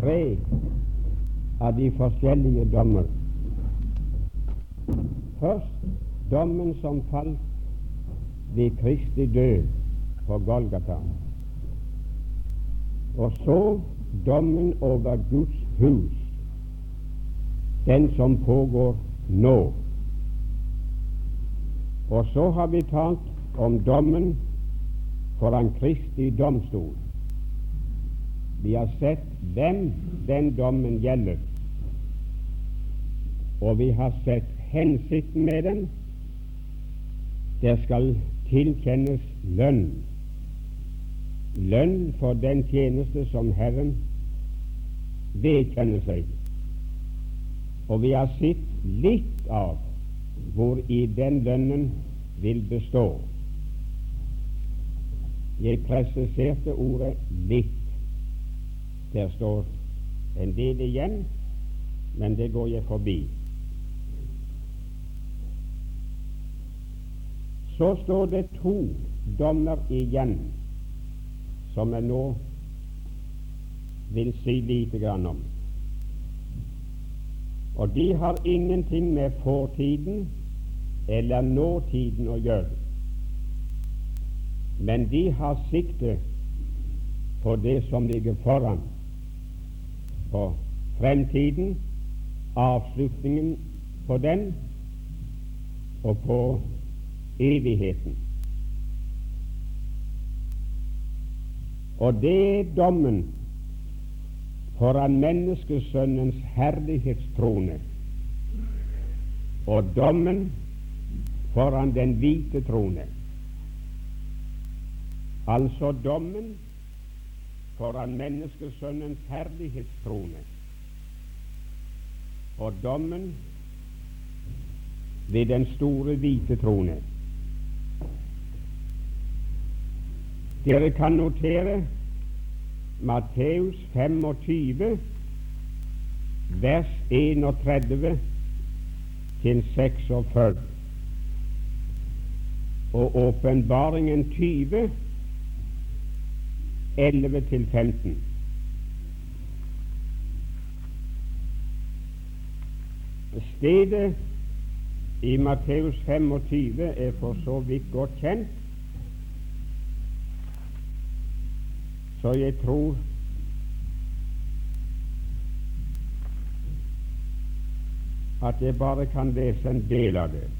tre av de forskjellige dommer. Først dommen som falt ved Kristi død på Golgata. Og så dommen over Guds hus, den som pågår nå. Og så har vi talt om dommen foran Kristi domstol. Vi har sett hvem den dommen gjelder, og vi har sett hensikten med den. Det skal tilkjennes lønn. Lønn for den tjeneste som Herren vedkjenner seg. Og vi har sett litt av hvor i den lønnen vil bestå. Jeg presiserte ordet 'litt'. Der står en del igjen, men det går jeg forbi. Så står det to dommer igjen som jeg nå vil si lite grann om. Og de har ingenting med fortiden eller nåtiden å gjøre, men de har sikte på det som ligger foran, på fremtiden, avslutningen på den, og på evigheten. Og det er dommen foran menneskesønnens herlighetstrone og dommen foran den hvite trone. Altså dommen foran menneskesønnens herlighetstrone og dommen ved den store hvite trone. Dere kan notere Matteus 25, vers 31 til 46, og Åpenbaringen 20, 11 til 15. Stedet i Matteus 25 er for så vidt godt kjent, Så jeg tror at jeg bare kan lese en del av det.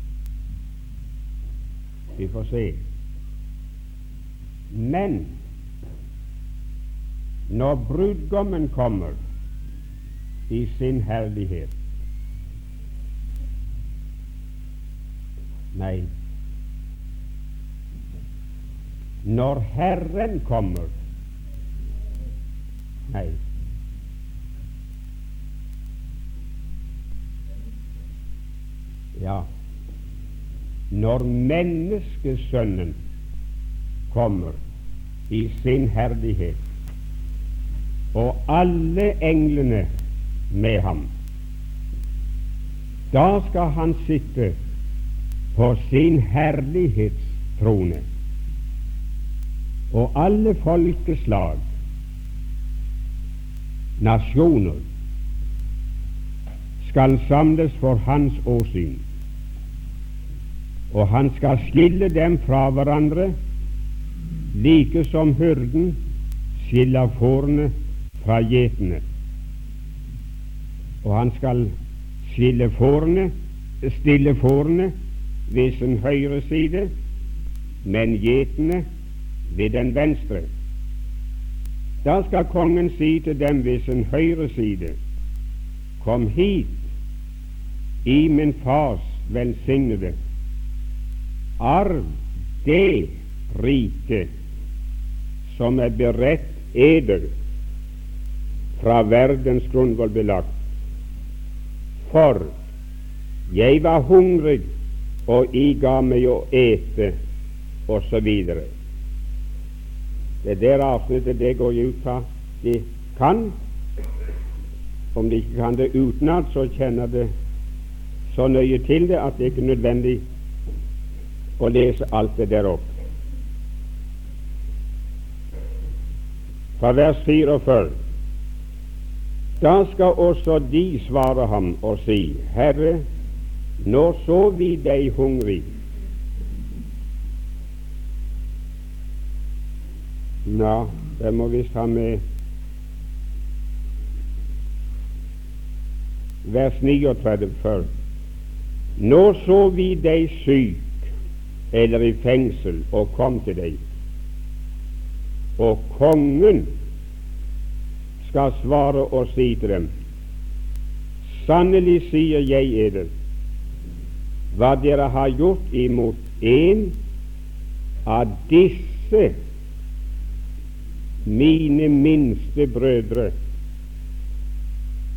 Vi får se. Men når brudgommen kommer i sin herlighet Nei, når Herren kommer. Nei. Ja, når menneskesønnen kommer i sin herlighet, og alle englene med ham, da skal han sitte på sin herlighetstrone, og alle folkeslag nasjoner skal samles for hans åsyn, og han skal skille dem fra hverandre, like som hyrden skiller fårene fra gjetene. Og han skal skille fårene, stille fårene ved sin høyre side, men gjetene ved den venstre. Da skal kongen si til dem ved sin høyre side, Kom hit, i min fars velsignede, arv det rike som er beredt eder fra verdens grunnvoll belagt. For jeg var hungrig, og I ga meg å ete, osv. Det der avsnittet det går jeg ut fra de kan. Om de ikke kan det utenat, så kjenner det så nøye til det at det ikke er nødvendig å lese alt det der opp. Fra vers 44 Da skal også de svare ham og si, Herre, nå så vi deg hungrig. Nå, det må vi ta med vers 39 før. Nå så vi deg syk eller i fengsel og kom til deg. Og kongen skal svare og si til dem, sannelig sier jeg eder, hva dere har gjort imot en av disse mine minste brødre,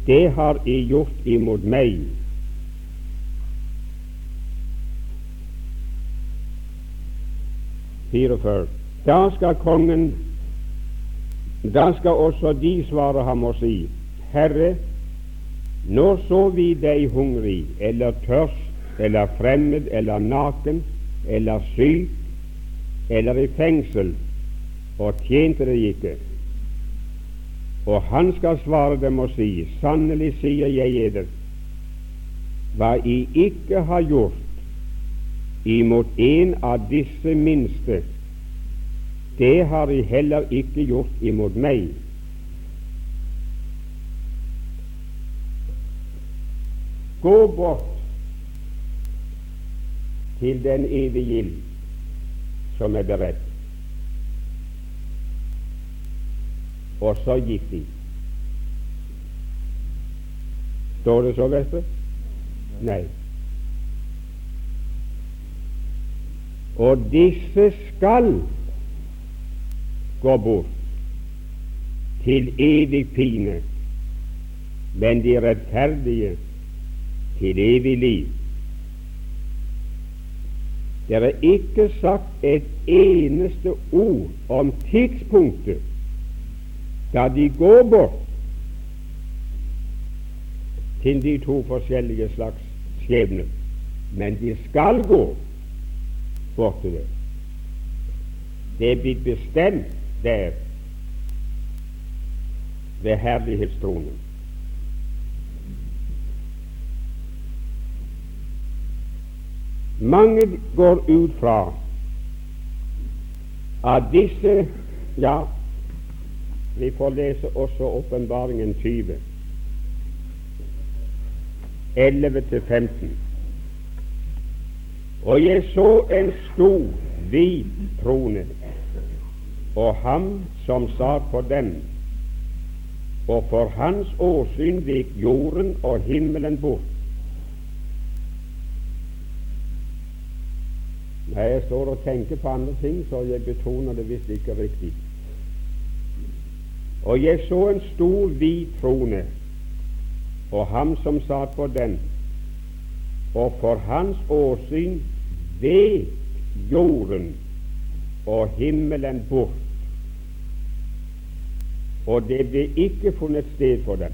det har I gjort imot meg. Da skal kongen Da skal også de svare ham og si, Herre, nå så vi deg hungrig eller tørst eller fremmed eller naken eller syk eller i fengsel, og tjente deg ikke. Og han skal svare dem og si, sannelig sier jeg eder, hva I ikke har gjort imot en av disse minste, det har de heller ikke gjort imot meg. Gå bort til den evige ild som er beredt. og så gikk de. Står det så, Vestre? Nei. Og disse skal gå bort til evig pine, men de rettferdige til evig liv. Det er ikke sagt et eneste ord om tidspunktet da de går bort til de to forskjellige slags skjebner. Men de skal gå bort til det. Det er blitt bestemt der ved herlighetstronen. Mange går ut fra at disse ja, vi får lese også Åpenbaringen 20, 11-15. Og jeg så en stor, hvit trone, og ham som satt på dem. og for hans åsyn gikk jorden og himmelen bort. Når jeg står og tenker på andre ting, så jeg betoner det visst ikke riktig. Og jeg så en stor, hvit trone, og ham som satt på den, og for hans åsyn vek jorden og himmelen bort, og det ble ikke funnet sted for dem.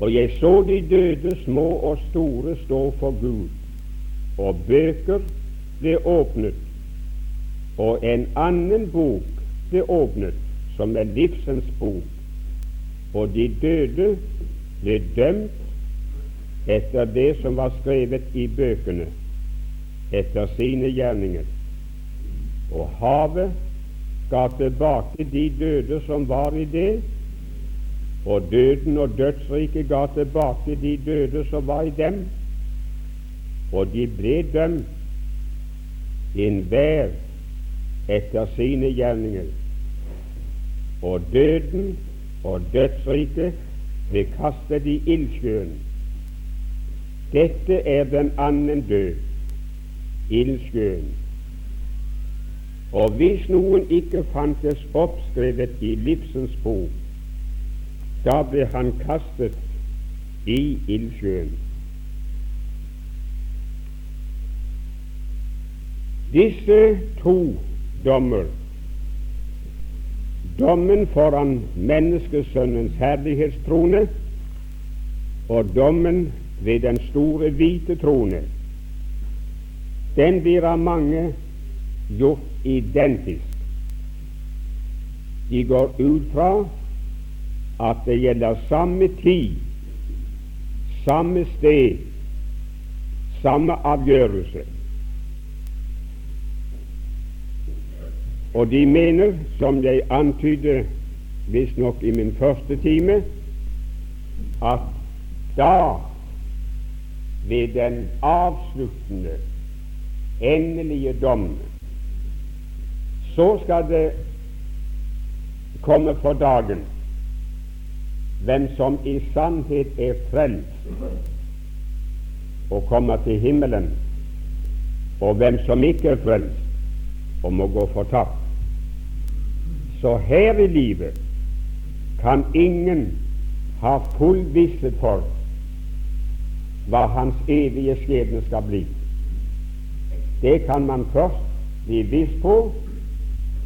Og jeg så de døde, små og store, stå for Gud, og bøker ble åpnet, og en annen bok ble åpnet, som er livsens bok, og de døde ble dømt etter det som var skrevet i bøkene, etter sine gjerninger. Og havet ga tilbake de døde som var i det, og døden og dødsriket ga tilbake de døde som var i dem, og de ble dømt, enhver etter sine gjerninger og døden og dødsriket ble kastet i ildsjøen. Dette er den annen død, ildsjøen. Og hvis noen ikke fantes oppskrevet i livsens bok, da ble han kastet i ildsjøen. Disse to dommer dommen foran menneskesønnens herlighetstrone og dommen ved den store hvite trone, den blir av mange gjort identisk. De går ut fra at det gjelder samme tid, samme sted, samme avgjørelse. Og de mener, som jeg antydet visstnok i min første time, at da, ved den avsluttende, endelige dommen, så skal det komme for dagen hvem som i sannhet er frelst og kommer til himmelen, og hvem som ikke er frelst og må gå fortapt. Så her i livet kan ingen ha full visshet for hva hans evige skjebne skal bli. Det kan man først bli viss på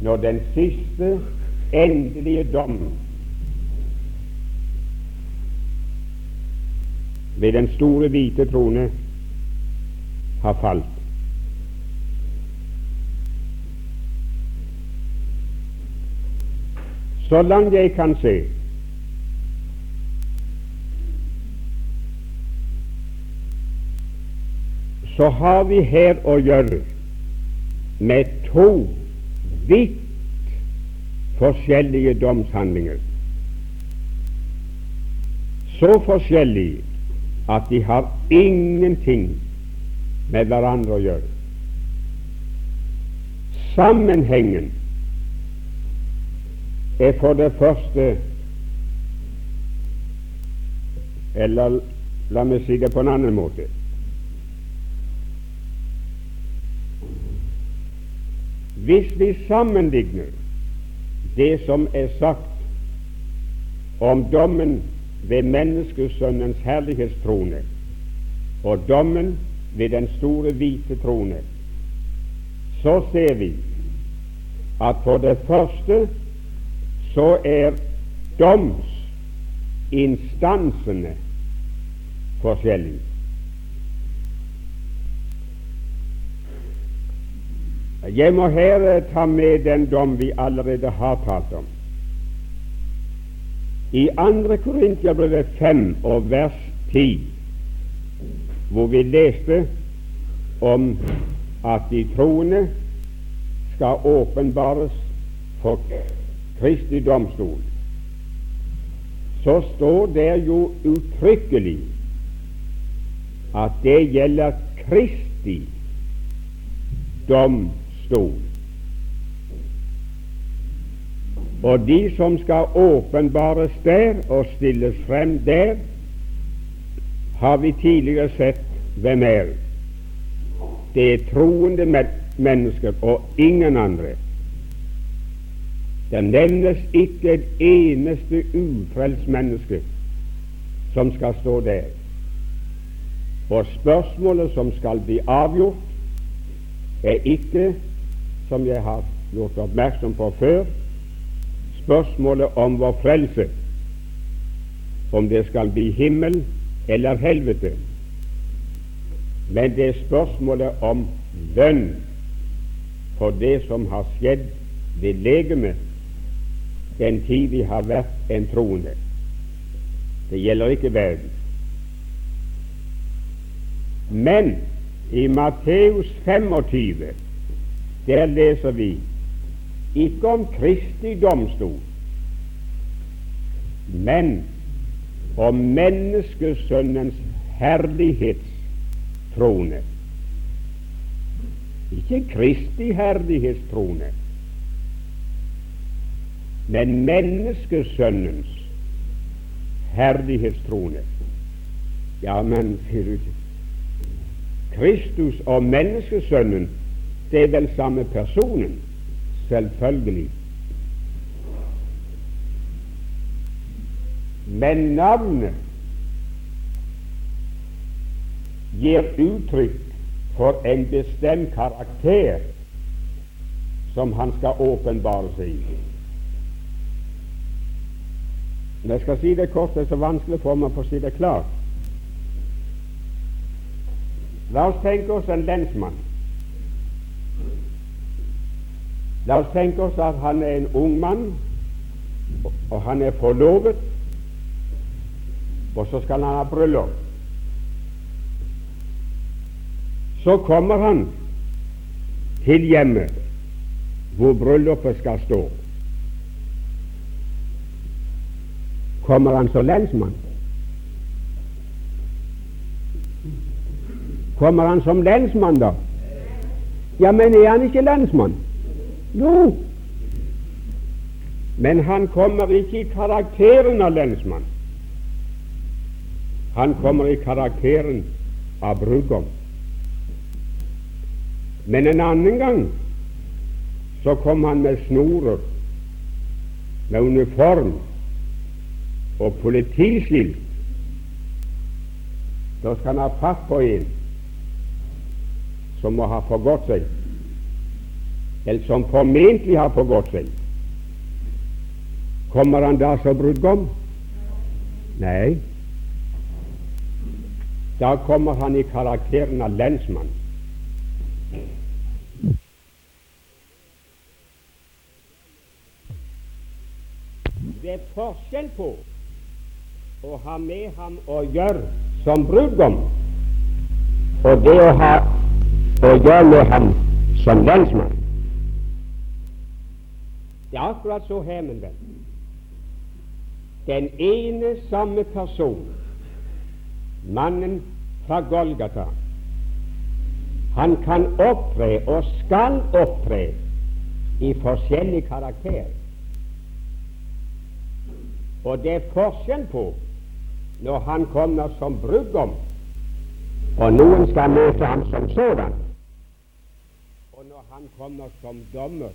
når den siste, endelige dom ved den store, hvite trone har falt. Så langt jeg kan se, så har vi her å gjøre med to vidt forskjellige domshandlinger. Så forskjellige at de har ingenting med hverandre å gjøre. Sammenhengen er for det første Eller la meg si det på en annen måte. Hvis vi sammenligner det som er sagt om dommen ved menneskesønnens herlighetstrone og dommen ved den store hvite trone, så ser vi at for det første så er domsinstansene forskjellige. Jeg må her ta med den dom vi allerede har talt om. I 2. Korintiabrevet 5 og vers 10, hvor vi leste om at de troende skal åpenbares for Kristi domstol, så står det jo uttrykkelig at det gjelder Kristi domstol. Og de som skal åpenbares der og stilles frem der, har vi tidligere sett hvem er. Det er troende mennesker og ingen andre. Det nevnes ikke et eneste ufrelst menneske som skal stå der. Og spørsmålet som skal bli avgjort, er ikke, som jeg har gjort oppmerksom på før, spørsmålet om vår frelse, om det skal bli himmel eller helvete, men det er spørsmålet om lønn for det som har skjedd ved legemet den tid vi har vært en troende. Det gjelder ikke verden. Men i Matteus 25 der leser vi ikke om Kristi domstol, men om menneskesønnens herlighetstrone. Ikke Kristi herlighetstrone, men menneskesønnens herlighetstrone. Ja, men Kristus og menneskesønnen, det er vel samme personen? Selvfølgelig. Men navnet gir uttrykk for en bestemt karakter som han skal åpenbare seg i. Men jeg skal si det kort, det er så vanskelig for meg å si det klart. La oss tenke oss en lensmann. La oss tenke oss at han er en ung mann, og han er forlovet, og så skal han ha bryllup. Så kommer han til hjemmet hvor bryllupet skal stå. Kommer han som lensmann? Kommer han som lensmann, da? Ja, men er han ikke lensmann? Jo. Men han kommer ikke i karakteren av lensmann. Han kommer i karakteren av brudgom. Men en annen gang så kom han med snorer, med uniform og politiskilt. Da skal han ha fatt på en som må ha forgått seg, eller som formentlig har forgått seg. Kommer han da som brudgom? Nei. Da kommer han i karakteren av lensmann. Det er forskjell på å ha med ham å gjøre som brudgom og det å ha å gjøre med ham som lensmann. Det er akkurat så her, min venn. Den ene samme person, mannen fra Golgata, han kan opptre og skal opptre i forskjellig karakter. Og det er forskjell på når han kommer som brudgom, og noen skal møte ham som sådan han kommer som dommer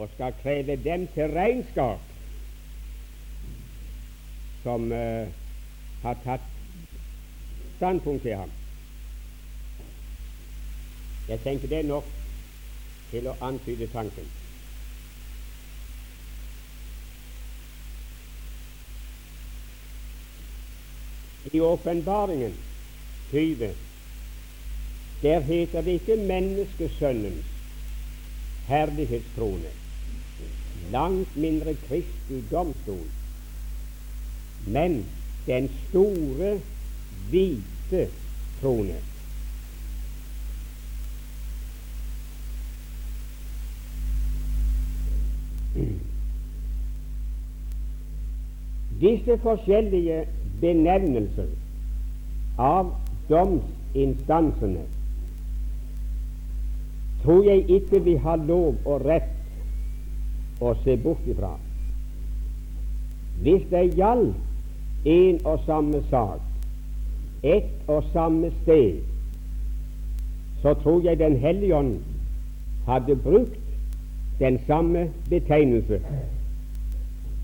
og skal kreve dem til regnskap som uh, har tatt standpunkt til ham. Jeg tenker det er nok til å antyde tanken. I åpenbaringen 20 der heter det ikke menneskesønnens herlighetstrone, langt mindre Kristi domstol, men den store, hvite trone. Disse forskjellige benevnelser av domsinstansene tror jeg ikke vi har lov og rett å se bort ifra. Hvis det gjaldt en og samme sak, ett og samme sted, så tror jeg Den hellige ånd hadde brukt den samme betegnelse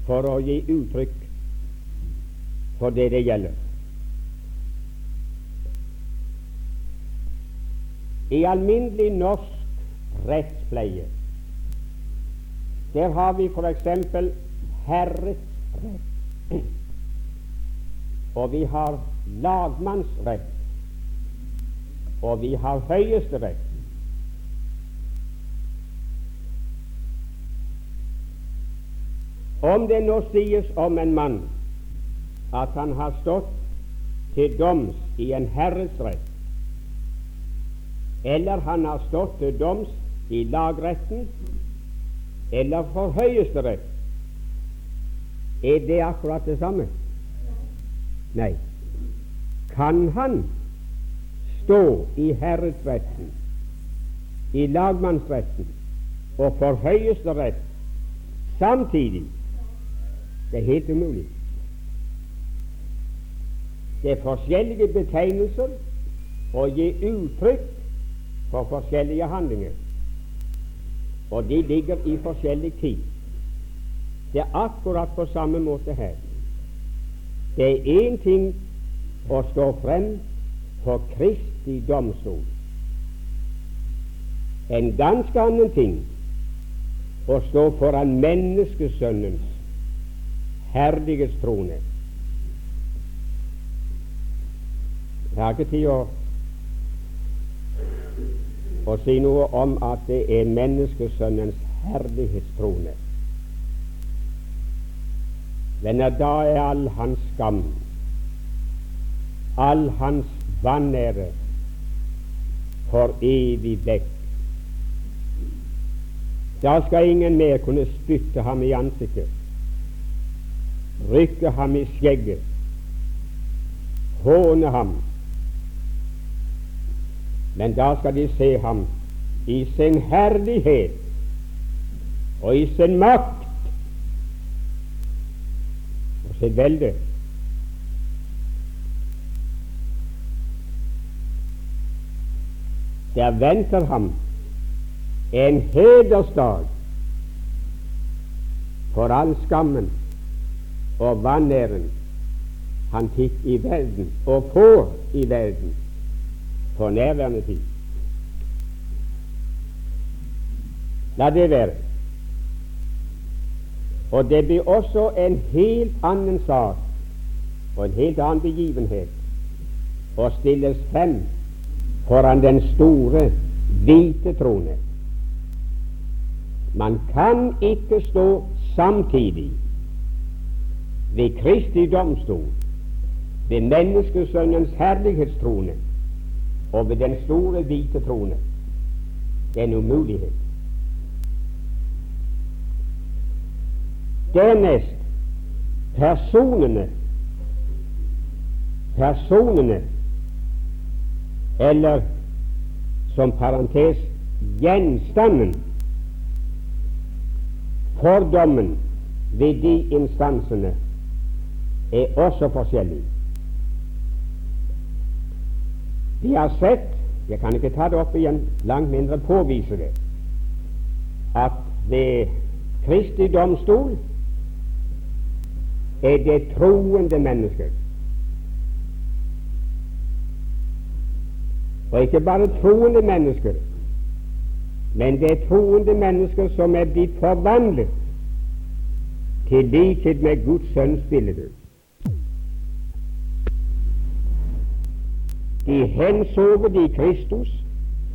for å gi uttrykk for det det gjelder. I alminnelig norsk rettspleie. Der har vi f.eks. herres rett, og vi har lagmannsrett, og vi har høyesterett. Om det nå sies om en mann at han har stått til doms i en herresrett, eller han har stått til doms i lagretten eller for Høyesterett, er det akkurat det samme? Nei. Kan han stå i herredsretten, i lagmannsretten og for Høyesterett samtidig? Det er helt umulig. Det er forskjellige betegnelser å gi uttrykk for forskjellige handlinger, og de ligger i forskjellig tid. Det er akkurat på samme måte her. Det er én ting å stå frem for Kristi domstol, en ganske annen ting å stå foran menneskesønnens herlighetstrone. Jeg har ikke tid å og si noe om at det er menneskesønnens herlighetstrone. Venner, da er all hans skam, all hans vanære, for evig vekk. Da skal ingen mer kunne spytte ham i ansiktet, rykke ham i skjegget, håne ham. Men da skal de se ham i sin herlighet og i sin makt og sitt velde. Der venter ham en hedersdag for all skammen og vanæren han fikk i verden og får i verden på nærværende tid. La det være. Og det blir også en helt annen sak og en helt annen begivenhet å stilles frem foran den store, hvite trone. Man kan ikke stå samtidig ved Kristi domstol, ved menneskesønnens herlighetstrone og ved den store, hvite trone. Det er en umulighet. Dernest personene personene, eller som parentes gjenstanden Fordommen ved de instansene er også forskjellig. Vi har sett jeg kan ikke ta det opp igjen, langt mindre påvise det, at ved Kristi domstol er det troende mennesker. Og ikke bare troende mennesker, men det er troende mennesker som er blitt forvandlet til likhet med Guds sønns bilde. De hensovne i Kristus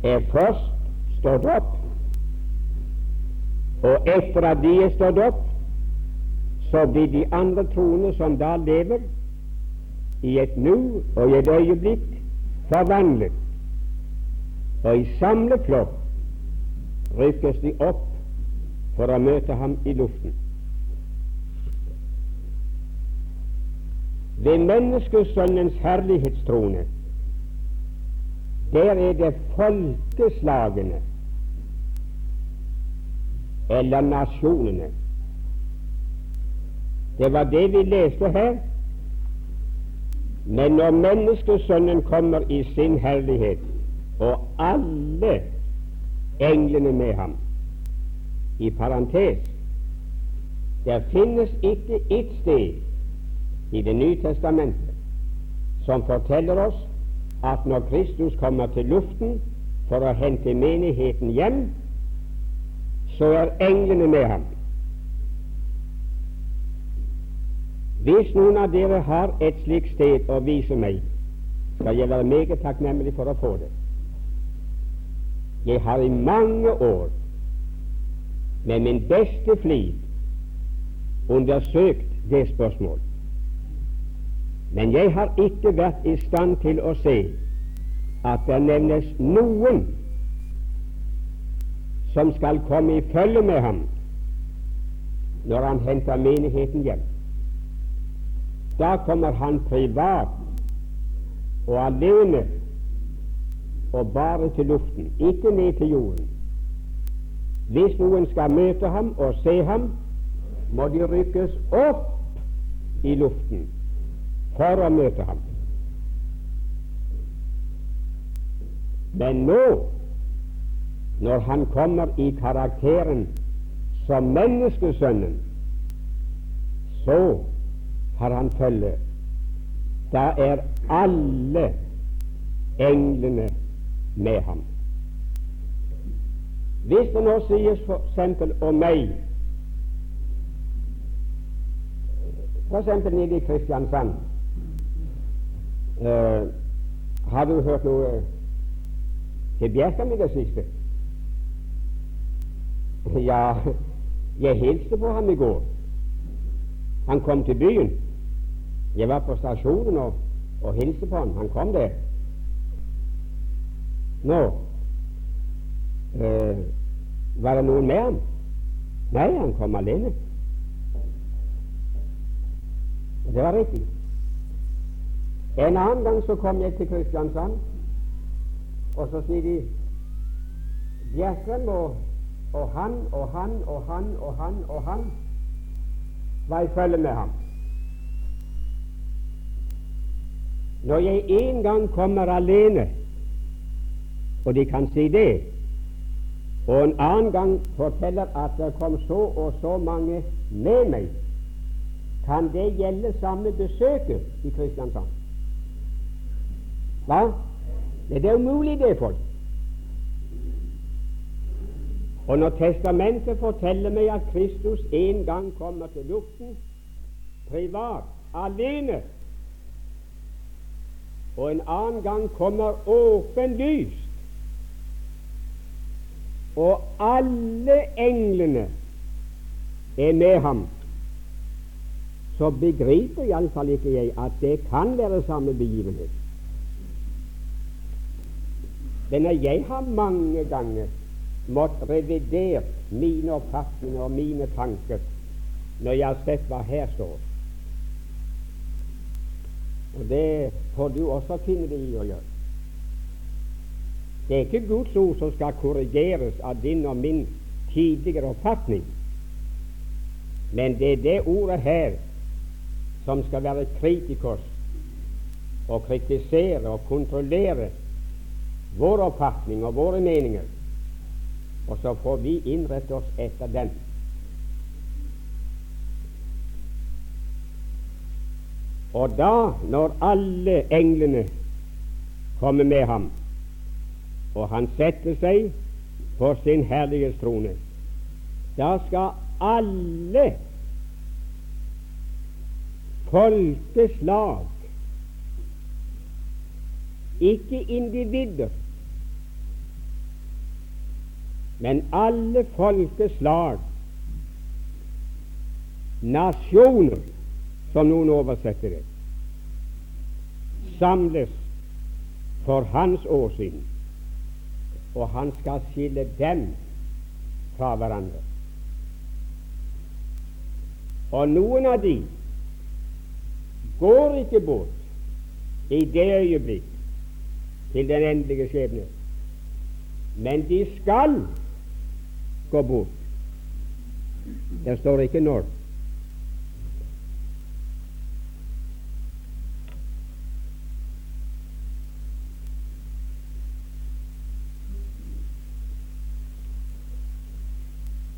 er først stått opp, og etter at de er stått opp, så blir de andre troende som da lever, i et nu og i et øyeblikk forvandlet, og i samleflokk rykkes de opp for å møte ham i luften. Ved menneskesønnens herlighetstrone, der er det folkeslagene eller nasjonene. Det var det vi leste her. Men når menneskesønnen kommer i sin herlighet, og alle englene med ham. I parentes det finnes ikke ett sted i Det nye testamentet som forteller oss at når Kristus kommer til luften for å hente menigheten hjem, så er englene med ham. Hvis noen av dere har et slikt sted å vise meg, skal jeg være meget takknemlig for å få det. Jeg har i mange år med min beste flid undersøkt det spørsmål. Men jeg har ikke vært i stand til å se at det nevnes noen som skal komme i følge med ham når han henter menigheten hjem. Da kommer han privat og alene og bare til luften, ikke ned til jorden. Hvis noen skal møte ham og se ham, må de rykkes opp i luften for å møte ham. Men nå, når han kommer i karakteren som menneskesønnen, så har han følge. Da er alle englene med ham. Hvis det nå sies f.eks. om meg F.eks. nede i Kristiansand uh, Har du hørt noe til Bjerkan i det siste? Ja, jeg hilste på ham i går. Han kom til byen. Jeg var på stasjonen og, og hilste på ham. Han kom der. Nå eh, Var det noen med ham? Nei, han kom alene. Det var riktig. En annen gang så kom jeg til Kristiansand, og så sier de Bjerkrem og, og han og han og han og han og han var i følge med ham. Når jeg en gang kommer alene, og de kan si det, og en annen gang forteller at det kom så og så mange med meg, kan det gjelde samme besøket i Kristiansand? Hva? Det er umulig, det, folk. Og når Testamentet forteller meg at Kristus en gang kommer til luften, privat, alene, og en annen gang kommer åpenlyst, og alle englene er med ham, så begriper iallfall ikke jeg at det kan være samme begivenhet. Denne jeg har mange ganger måttet revidere mine oppfatninger og mine tanker når jeg har sett hva her står. Og Det får du også finne det i å gjøre. Det er ikke Guds ord som skal korrigeres av din og min tidligere oppfatning, men det er det ordet her som skal være kritikers og kritisere og kontrollere vår oppfatninger, våre meninger og så får vi innrette oss etter den. Og da, når alle englene kommer med ham, og han setter seg på sin herlighetstrone, da skal alle folkeslag, ikke individer, men alle folkeslag, nasjoner, som noen oversetter det, samles for hans åsyn, og han skal skille dem fra hverandre. Og noen av de går ikke bort i det øyeblikk til den endelige skjebne, men de skal gå bort. Der står ikke når.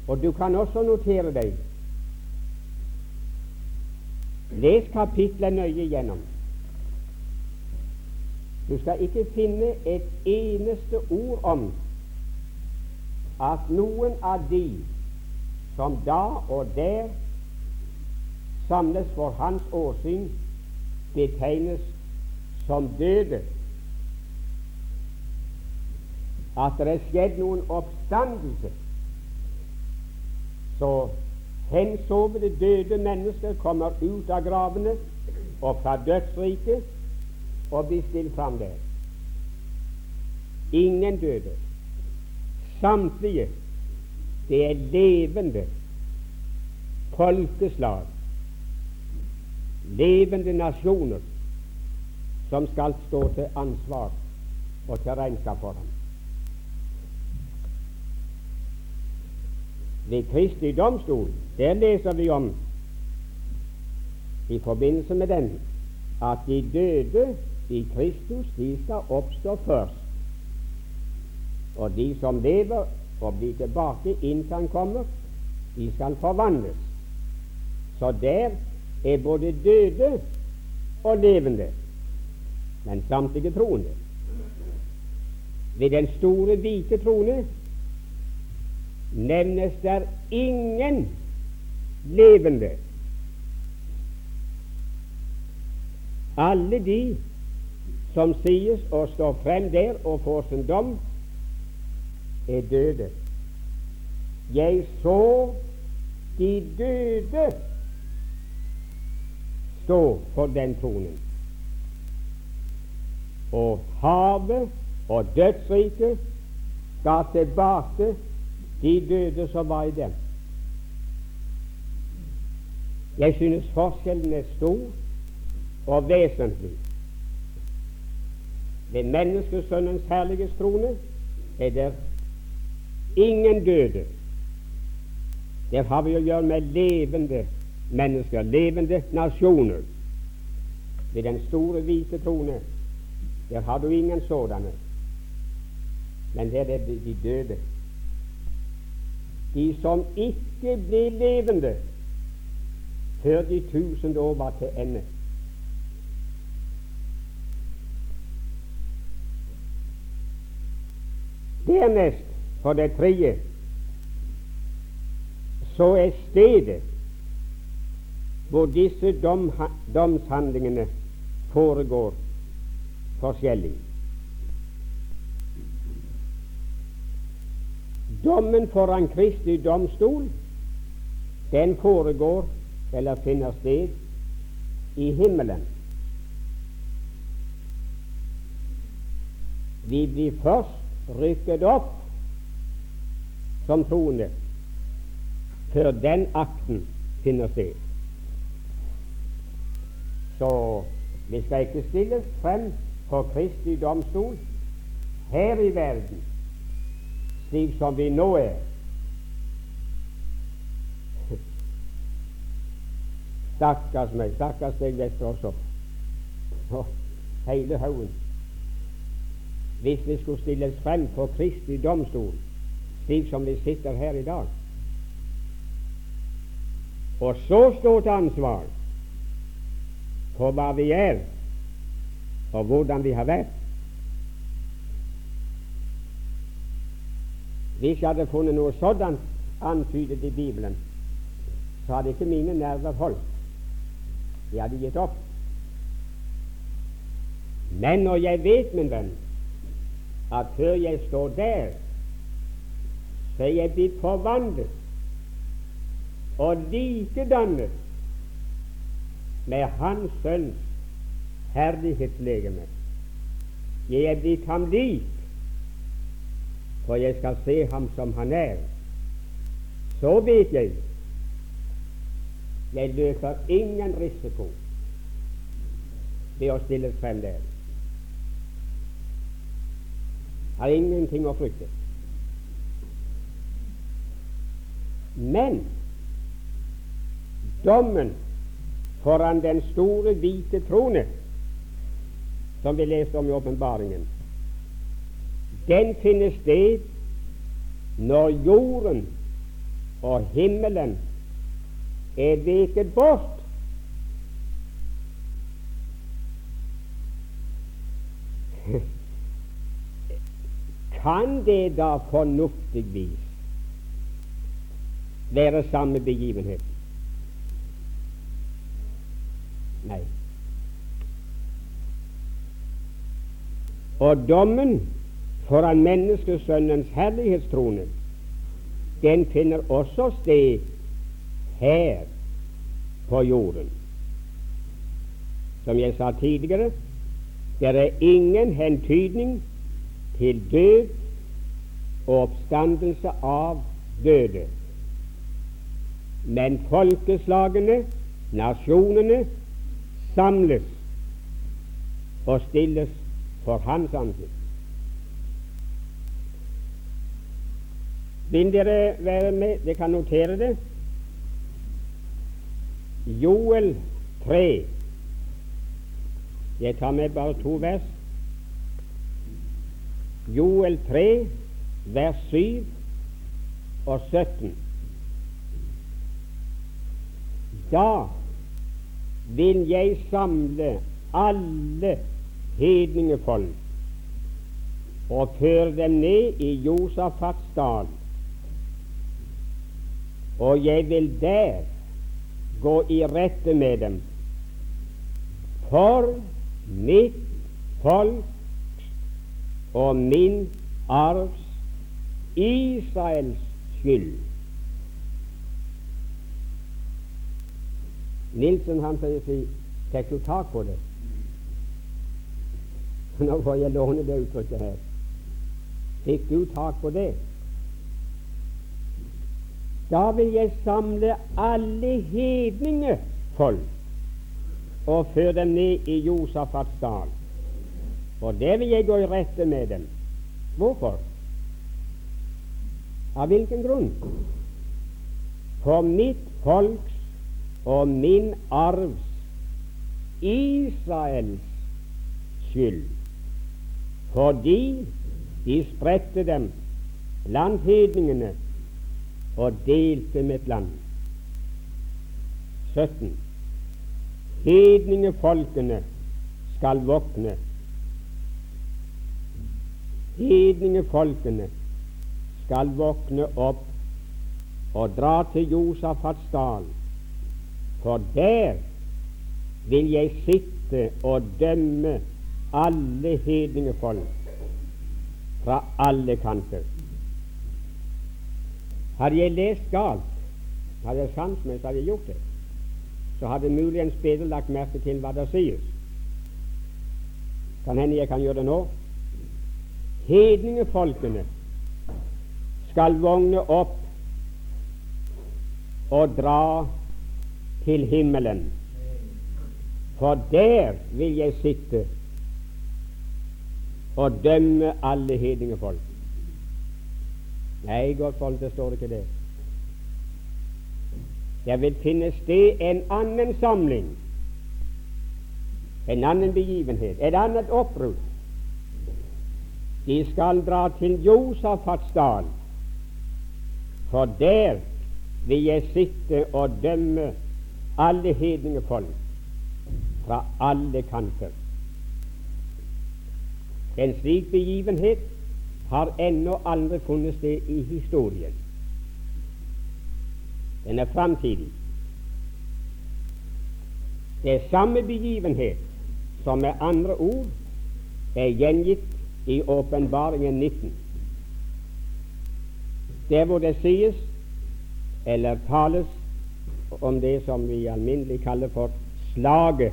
Og du kan også notere deg Les kapitlet nøye gjennom. Du skal ikke finne et eneste ord om at noen av de som da og der samles for hans åsyn, betegnes som døde. At det er skjedd noen oppstandelse, så hensovede døde mennesker kommer ut av gravene og fra dødsriket og blir stilt fram der. Ingen døde. Samtlige det er levende folkeslag, levende nasjoner, som skal stå til ansvar og til regnskap for ham. Ved Kristi domstol, der leser vi om i forbindelse med den at de døde i Kristus, de skal oppstå først. Og de som lever og blir tilbake inntil han kommer, de skal forvandles. Så der er både døde og levende, men samtlige troende. Ved den store, hvite trone nevnes der ingen levende. Alle de som sies å stå frem der og få sin dom, er døde. Jeg så de døde stå på den tronen. Og havet og dødsriket ga tilbake de døde som var i dem. Jeg synes forskjellen er stor og vesentlig. Ved menneskesønnens herlighetstrone er det ingen døde. Der har vi å gjøre med levende mennesker, levende nasjoner. Ved den store, hvite trone, der har du ingen sådanne. Men der er det de døde. De som ikke blir levende før de tusen år var til ende. Dernest, for det tredje, så er stedet hvor disse dom, domshandlingene foregår, forskjellig. Dommen foran Kristi domstol, den foregår eller finner sted i himmelen. Vi blir først rykket opp som troende før den akten finner sted. Så vi skal ikke stilles frem for Kristi domstol her i verden slik som vi nå er. Stakkars meg, stakkars deg dette også. Og hele haugen. Hvis vi skulle stilles frem for Kristi domstol, slik som vi sitter her i dag, og så stort ansvar for hva vi er, og hvordan vi har vært Hvis jeg hadde funnet noe sådant antydet i Bibelen, så hadde ikke mine nerver holdt. De hadde gitt opp. Men når jeg vet, min venn, at før jeg står der, så er jeg blitt forvandlet og likedannet med Hans Sønns herlighetslegeme. Jeg er blitt ham lik, for jeg skal se ham som han er. Så vet jeg jeg løper ingen risiko ved å stilles frem der. Har ingenting å frykte. Men dommen foran den store, hvite trone, som vi leste om i åpenbaringen, den finner sted når jorden og himmelen er veket bort. Kan det da fornuftigvis være samme begivenhet? Nei. Og dommen foran menneskesønnens herlighetstrone, den finner også sted her på jorden. Som jeg sa tidligere, det er ingen hentydning til død og oppstandelse av døde. Men folkeslagene, nasjonene, samles og stilles for Hans ansikt. Vil dere være med? Dere kan notere det. Joel 3. Jeg tar med bare to vers. Joel 3, vers 7 og 17. Da vil jeg samle alle hedningefolk og føre dem ned i Josafats dal, og jeg vil der gå i rette med dem for mitt folks og min arvs Israels skyld. Nilsen han sier Fikk du tak på det? Nå får jeg låne det uttrykket her. Fikk du tak på det? Da vil jeg samle alle hedningefolk og føre dem ned i Josafats dal. Og det vil jeg gå i rette med dem. Hvorfor? Av hvilken grunn? For mitt folks og min arvs, Israels skyld. Fordi de spredte dem blant hedningene og delte mitt land. 17. Hedningefolkene skal våkne. Hedningefolkene skal våkne opp og dra til Josafats dal, for der vil jeg sitte og dømme alle hedninge folk fra alle kanter. Hadde jeg lest galt, hadde jeg sans med, så hadde jeg gjort det. Så hadde muligens bedre lagt merke til hva det sies. Kan hende jeg kan gjøre det nå. Hedningefolkene skal vågne opp og dra til himmelen, for der vil jeg sitte og dømme alle hedningefolk. Nei, godt folk, det står ikke det. Det vil finne sted en annen samling, en annen begivenhet, et annet opprør. De skal dra til Josafats dal, for der vil jeg sitte og dømme alle hedninge folk fra alle kanter. En slik begivenhet har ennå aldri funnet sted i historien. Den er framtidig. Det er samme begivenhet som med andre ord er gjengitt i Åpenbaringen 19, der hvor det sies eller tales om det som vi alminnelig kaller for slaget,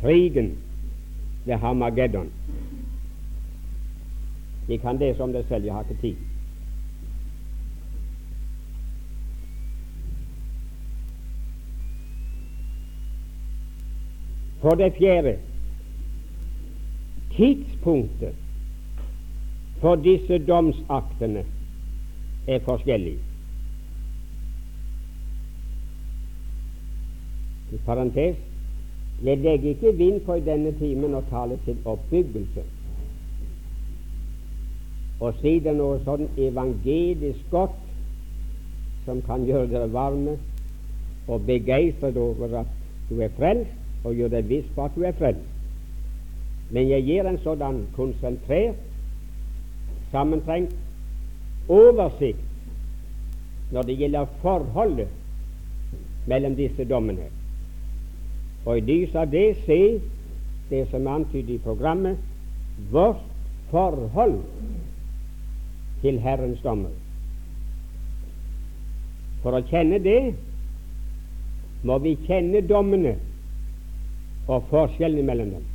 krigen ved Hamageddon. De kan lese om det selv, jeg har ikke tid. For det fjerde tidspunktet for disse domsaktene er forskjellig. I parentes jeg legger ikke vind på i denne timen å tale til oppbyggelse og si det noe sånn evangelisk godt som kan gjøre dere varme og begeistret over at du er frelst, og gjøre deg viss på at du er frelst. Men jeg gir en sådan konsentrert, sammentrengt oversikt når det gjelder forholdet mellom disse dommene. Og i lys av det se det som er antydet i programmet vårt forhold til Herrens dommer. For å kjenne det må vi kjenne dommene og forskjellene mellom dem.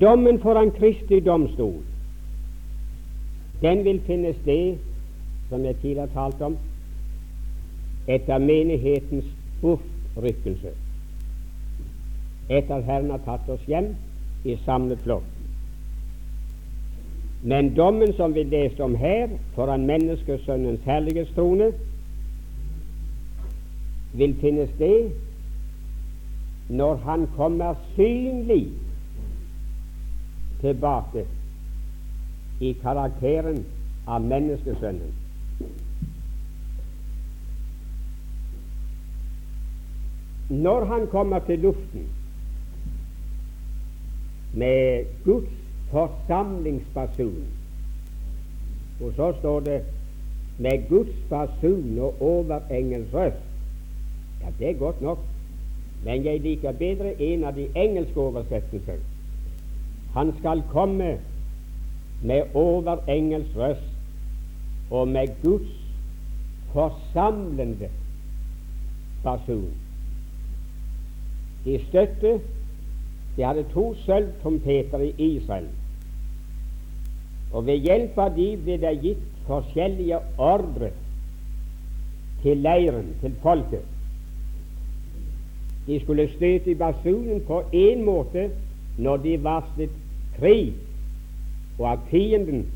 Dommen foran Kristi domstol, den vil finne sted, som jeg tidligere har talt om, etter menighetens bortrykkelse, etter at Herren har tatt oss hjem i samlet flokk. Men dommen som vi leste om her, foran menneskesønnens herlighetstrone, vil finne sted når han kommer synlig tilbake i karakteren av menneskesønnen. Når han kommer til luften med Guds forsamlingsbasun. Og så står det med Guds basun og overengels røst. Ja, det er godt nok, men jeg liker bedre en av de engelske oversettelser. Han skal komme med overengels røst og med Guds forsamlende basun. De støtte De hadde to sølvtrompeter i Israel. Og ved hjelp av de ble det gitt forskjellige ordre til leiren, til folket. De skulle støte i basunen på én måte når de varslet krig, og at fienden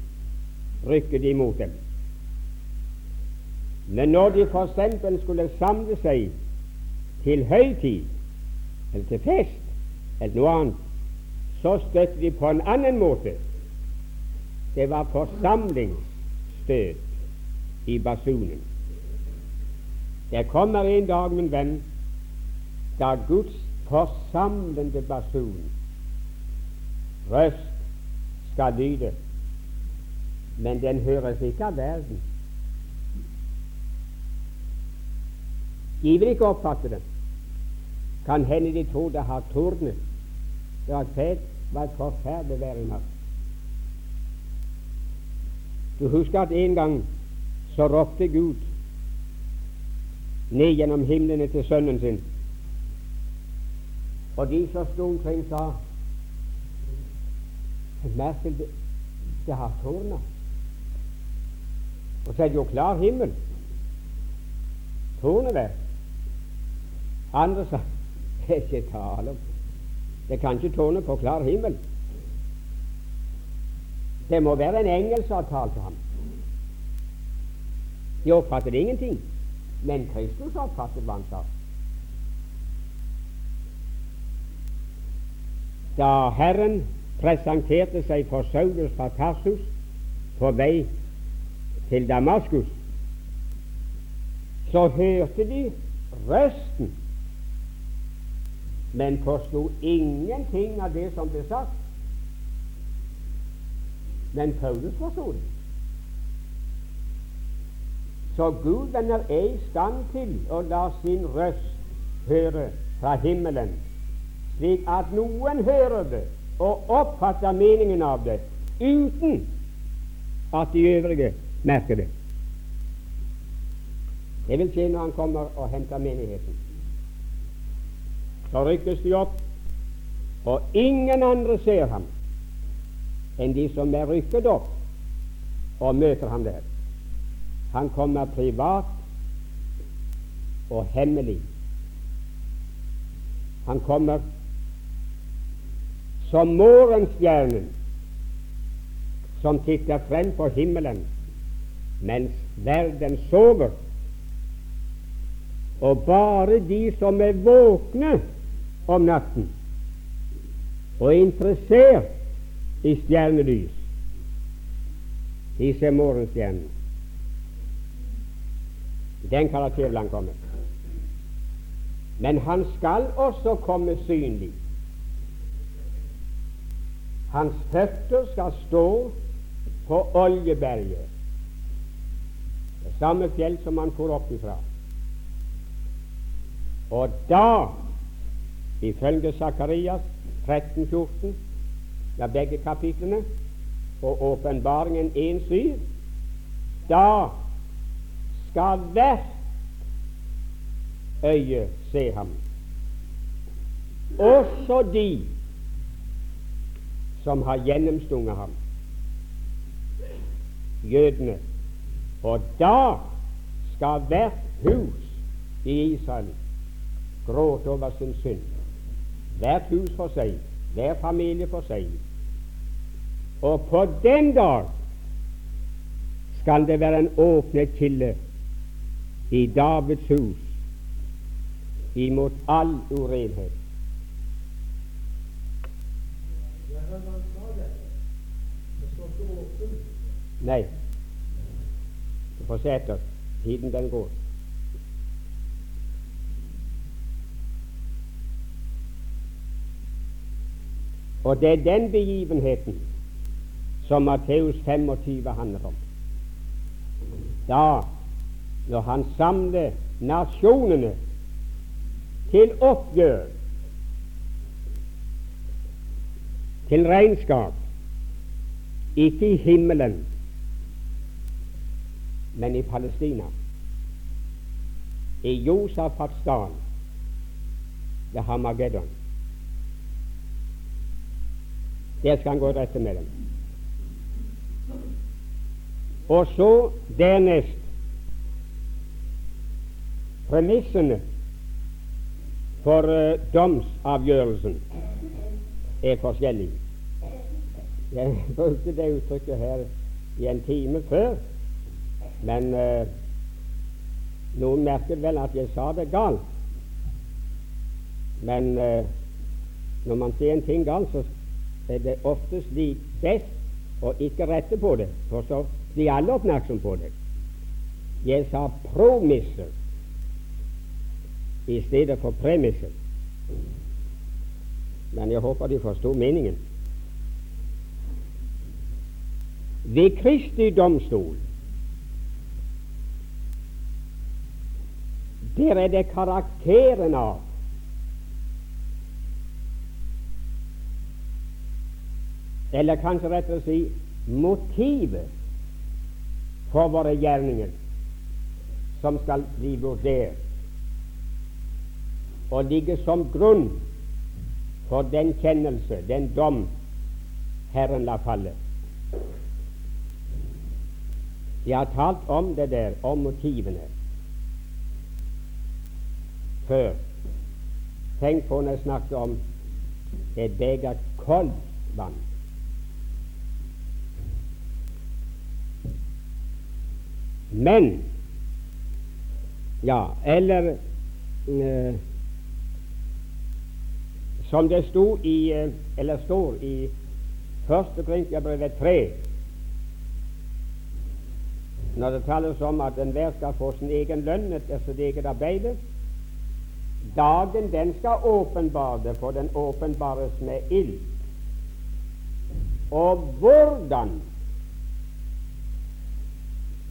rykket imot dem. Men når de f.eks. skulle samle seg til høytid, eller til fest, eller noe annet, så støtte de på en annen måte. Det var forsamlingsstøt i basunen. Det kommer en dag, min venn, da Guds forsamlende basun røst skal lyde, men den høres ikke av verden. De vil ikke oppfatte den. Kan hende de tror det har tordnet. Det var et var et forferdelig vær i natt. Du husker at en gang så ropte Gud ned gjennom himlene til sønnen sin. Og de som sto omkring, sa Merkel, det, det har tårna. Og så er det jo klar himmel. Tårnet der. Andre sa det er ikke tale om. Det kan ikke tårne på klar himmel. Det må være en engel som har talt til ham. De oppfattet ingenting. Men Kristus oppfattet hva han sa. Da Herren presenterte seg for Saulus fra Tarsus på vei til Damaskus, så hørte de røsten, men forsto ingenting av det som ble sagt. Men Paulus forsto det. Så Gud den er i stand til å la sin røst høre fra himmelen, slik at noen hører det og oppfatter meningen av det, uten at de øvrige merker det. Det vil skje når han kommer og henter menigheten. Så rykkes de opp, og ingen andre ser ham enn de som er rykket opp og møter ham der. Han kommer privat og hemmelig. Han kommer som morgenstjernen som titter frem på himmelen mens verden sover. Og bare de som er våkne om natten og interessert i stjernelys, de ser morgenstjernen. Den karakter vil han komme. Men han skal også komme synlig. Hans føtter skal stå på Oljeberget, det samme fjell som han for opp ifra. Og da, ifølge Sakarias 13-14, ja, begge kapitlene, og åpenbaringen 1.7, da skal hvert øye se ham. Også de som har gjennomstunget ham, jødene. Og da skal hvert hus i Israel gråte over sin synd. Hvert hus for seg, hver familie for seg. Og på den dag skal det være en åpnet kilde i Davids hus imot all urenhet. Nei, du får se etter. Tiden den går. Og det er den begivenheten som Matteus 25 handler om. Da når han samler nasjonene til oppgjør, til regnskap, ikke i himmelen, men i Palestina. i Josafats dal ved Hamageddon. Der skal han gå rette med dem. Og så dernest premissene for uh, domsavgjørelsen er forskjellige. Jeg brukte det uttrykket her i en time før, men uh, noen merket vel at jeg sa det galt. Men uh, når man sier en ting galt, så er det oftest slik best å ikke rette på det, for så blir alle oppmerksom på det. Jeg sa promisser i stedet for premisser. Men jeg håper de forsto meningen. Ved Kristi domstol der er det karakteren av Eller kanskje rett å si motivet for våre gjerninger som skal bli vurdert og ligge som grunn for den kjennelse, den dom, Herren la falle. Jeg har talt om det der, om motivene, før. Tenk på når jeg snakker om et beger koldt vann. Men Ja, eller eh, som det sto i, eh, eller står i 1. Korintiabrevet 3, når det tales om at enhver skal få sin egen lønn etter sitt eget arbeid. Dagen den skal åpenbare for den åpenbares med ild. Og hvordan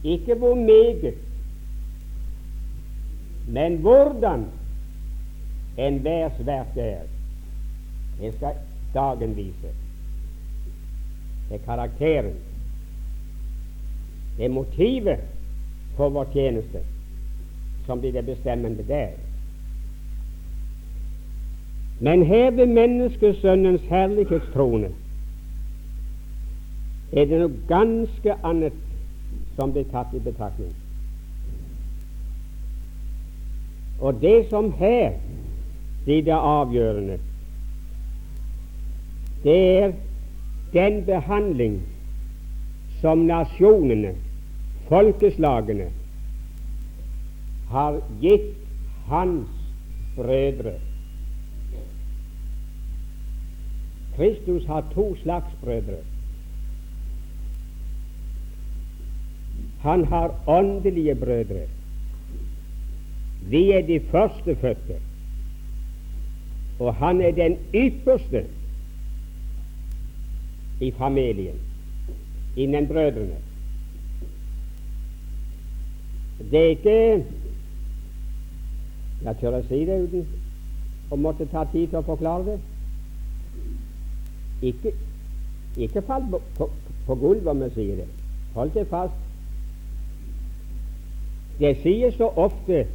ikke hvor meget, men hvordan enhvers verk er. Det skal dagen vise. Det er karakteren. Det er motivet for vår tjeneste som blir det bestemmende der. Men her ved menneskesønnens herlighetstrone er det noe ganske annet som blir tatt i betraktning. Og det som her blir det avgjørende, det er den behandling som nasjonene, folkeslagene, har gitt hans brødre. Kristus har to slags brødre. Han har åndelige brødre. Vi er de førstefødte, og han er den ypperste i familien innen brødrene. Det er ikke Jeg tør å si det uten å måtte ta tid til å forklare det. Ikke, ikke fall på, på, på gulvet om jeg sier det. Hold det fast. Det sies så ofte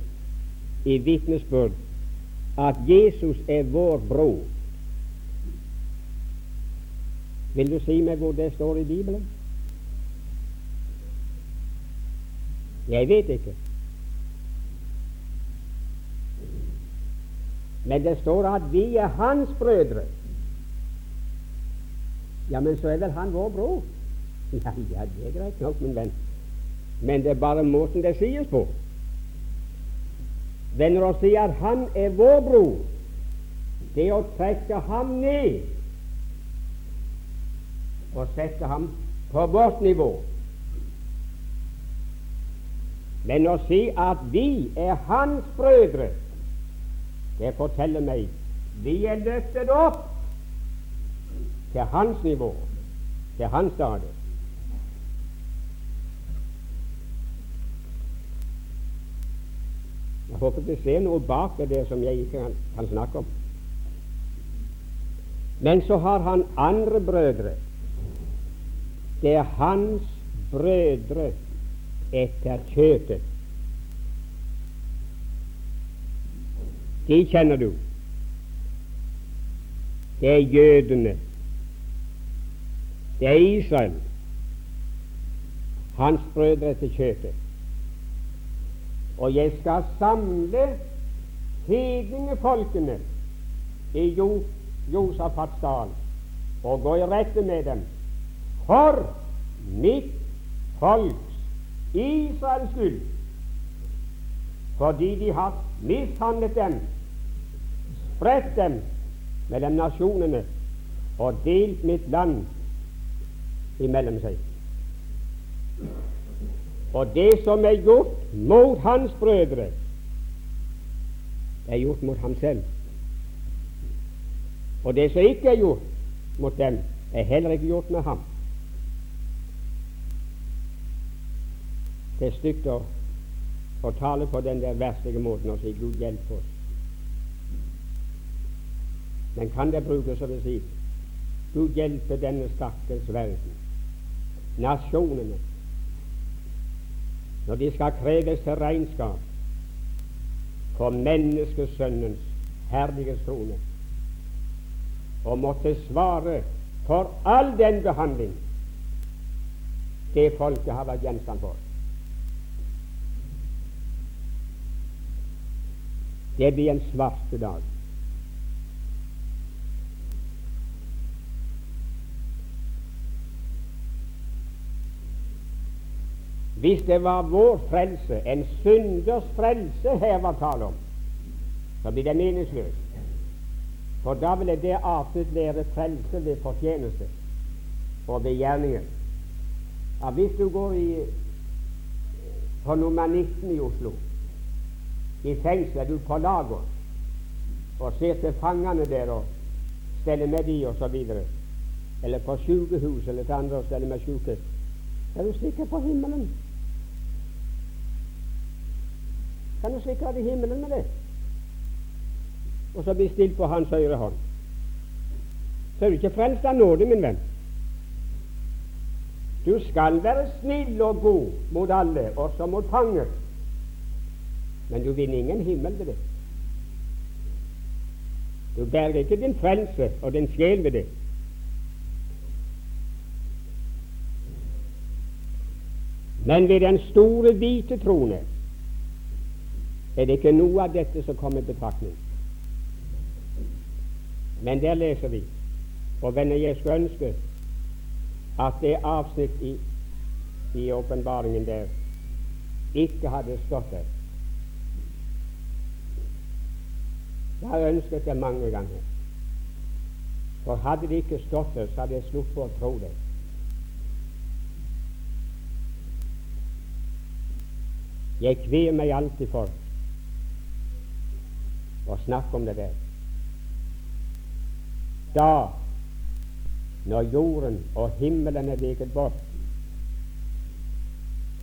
i vitnesbyrd at Jesus er vår bror. Vil du si meg hvor det står i Bibelen? Jeg vet ikke. Men det står at vi er hans brødre. Ja, men så er vel han vår bror? Ja, ja, det er greit nok, min venn men det er bare måten det sies på. Venner å sier at han er vår bror, det er å trekke ham ned og sette ham på vårt nivå. Men å si at vi er hans brødre, det forteller meg vi er løftet opp til hans nivå, til hans stadium. Håper det ser noe bak det som jeg ikke kan, kan snakke om. Men så har han andre brødre. Det er hans brødre etter kjøtet. De kjenner du. Det er jødene. Det er Israel, hans brødre etter kjøttet. Og jeg skal samle hedningefolkene i jo, Josafats dal og gå i rette med dem for mitt folks, Israels skyld, fordi de har mishandlet dem, spredt dem mellom nasjonene og delt mitt land imellom seg. Og det som er gjort mot hans brødre, er gjort mot ham selv. Og det som ikke er gjort mot dem, er heller ikke gjort med ham. Det er stygt å, å tale på den der verslige måten og si 'Gud hjelp oss'. Men kan det brukes å si 'Gud hjelpe denne stakkars verden', nasjonene, når de skal kreves til regnskap for menneskesønnens herlige trone, og måtte svare for all den behandling det folket har vært gjenstand for. Det blir en svarte dag. Hvis det var vår frelse, en synders frelse her var tale om, så blir det meningsløst. For da ville det artet være frelse ved fortjeneste og ved gjerninger. Ja, hvis du går i, på nummer 19 i Oslo, i fengselet, du på lager, og ser til fangene der og steller med de osv., eller på sykehus eller til andre og steller med syke, er du sikker på himmelen. Kan du sikre i himmelen med det? Og så blir stilt på hans høyre hånd. Så er du ikke frelst av nåde, min venn. Du skal være snill og god mot alle, også mot fanger. Men du vinner ingen himmel ved det. Du berger ikke din frelse og din sjel ved det. Men ved den store hvite trone er det ikke noe av dette som kommer i betraktning. Men der leser vi, og venner, jeg skulle ønske at det avsnitt i, i åpenbaringen der ikke hadde stått der. Jeg har ønsket det mange ganger. For hadde det ikke stått der, så hadde jeg sluppet å tro det. Jeg kvier meg alltid for å snakke om det der. Da, når jorden og himmelen er veket bort,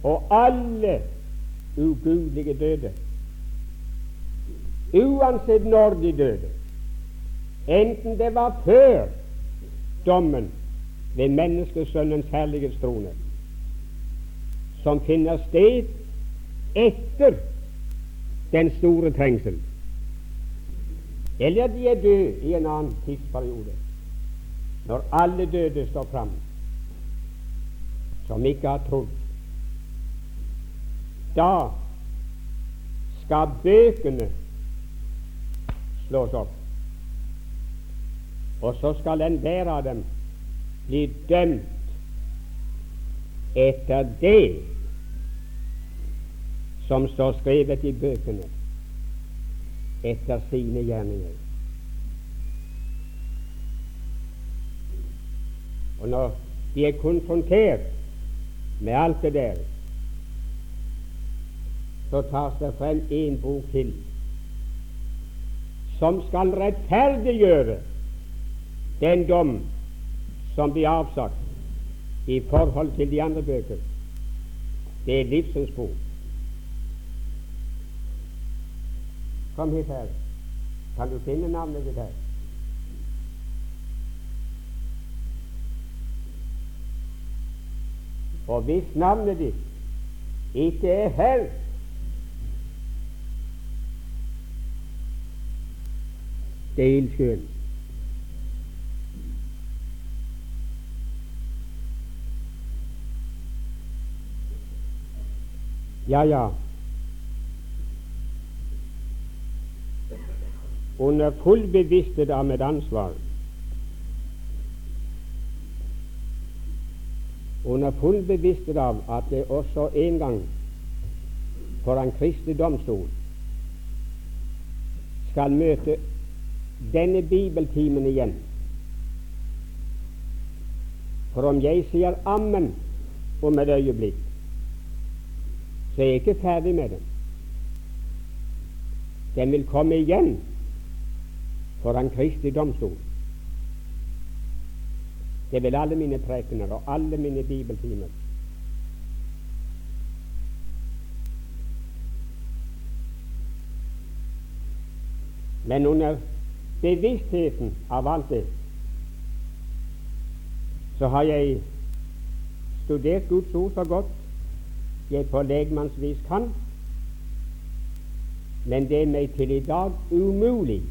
og alle ugudelige døde, uansett når de døde, enten det var før dommen ved menneskesønnens herlighetstrone, som finner sted etter den store trengsel, eller de er døde i en annen tidsperiode, når alle døde står fram, som ikke har trodd. Da skal bøkene slås opp, og så skal enhver av dem bli dømt etter det som står skrevet i bøkene etter sine gjerninger. Og når de er konfrontert med alt det der, så tas det frem en bok til som skal rettferdiggjøre den dom som blir avsagt i forhold til de andre bøker. Det er livsens bok. Kom hit her. Kan du finne navnet ditt her? Og hvis navnet ditt ikke er her, Det er ildsjøen. Ja, ja. Under full bevissthet av mitt ansvar. Under full bevissthet av at det også en gang foran Kristi domstol skal møte denne bibeltimen igjen. For om jeg sier ammen om et øyeblikk, så er jeg ikke ferdig med den. Den vil komme igjen foran Kristi domstol. Det vil alle mine prekener og alle mine bibeltimer. Men under bevisstheten av alt det, så har jeg studert Guds ord så godt jeg på legmannsvis kan, men det er meg til i dag umulig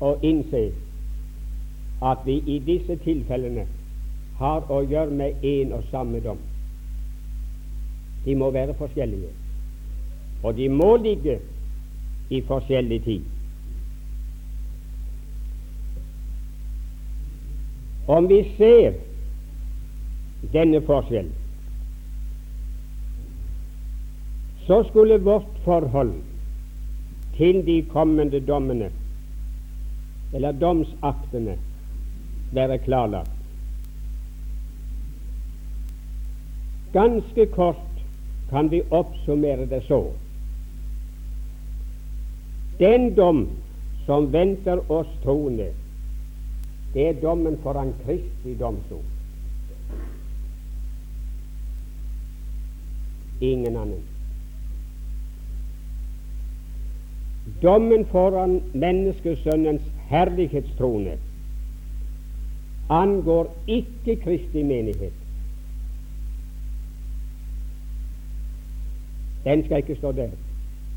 å innse at vi i disse tilfellene har å gjøre med én og samme dom. De må være forskjellige, og de må ligge i forskjellig tid. Om vi ser denne forskjellen, så skulle vårt forhold til de kommende dommene, eller domsaktene, være klarlagt. Ganske kort kan vi oppsummere det så. Den dom som venter oss troende, det er dommen foran Kristi domstol. Ingen annen. Dommen foran menneskesønnens herlighetstrone angår ikke Kristi menighet. Den skal ikke stå der.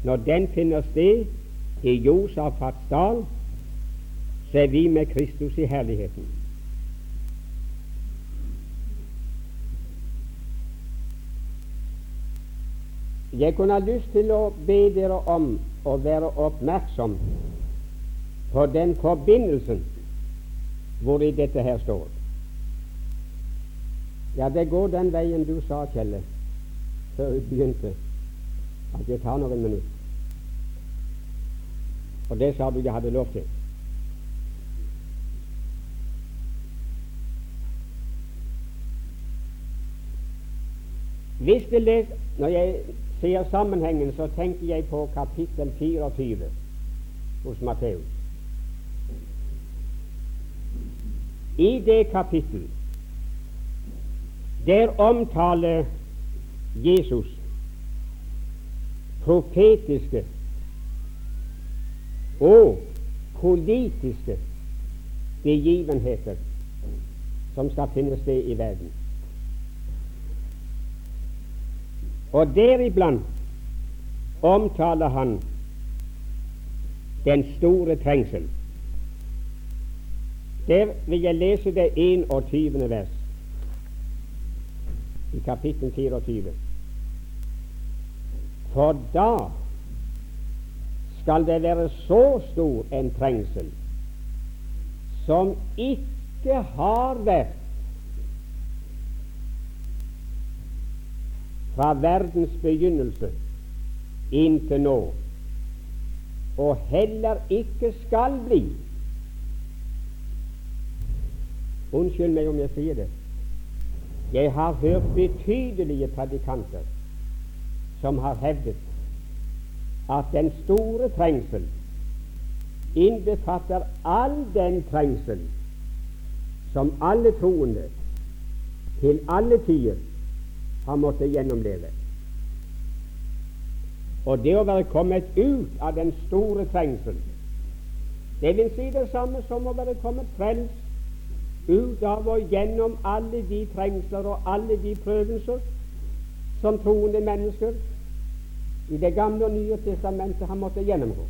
Når den finner sted i Josafats dal, så er vi med Kristus i herligheten. Jeg kunne ha lyst til å be dere om å være oppmerksom på den forbindelsen hvor i dette her står. Ja, det går den veien du sa, Kjelle, før vi begynte, at det tar noen minutter. Og det sa du jeg hadde lov til. Hvis det les, Når jeg ser sammenhengen, så tenker jeg på kapittel 24 hos Matteus. I det kapittel der omtaler Jesus profetiske og politiske begivenheter som skal finne sted i verden. Og deriblant omtaler han den store trengsel. Der vil jeg lese det 21. vers i kapittel 24. For da skal det være så stor en trengsel som ikke har vært fra verdens begynnelse inntil nå, og heller ikke skal bli. Unnskyld meg om jeg sier det. Jeg har hørt betydelige predikanter som har hevdet at den store trengsel innbefatter all den trengsel som alle troende til alle tider har måttet gjennomleve. Og det å være kommet ut av den store trengsel, det vil si det samme som å være kommet frelst ut av og gjennom alle de trengsler og alle de prøvelser som troende mennesker i Det gamle og nye testamentet har måttet gjennomgå.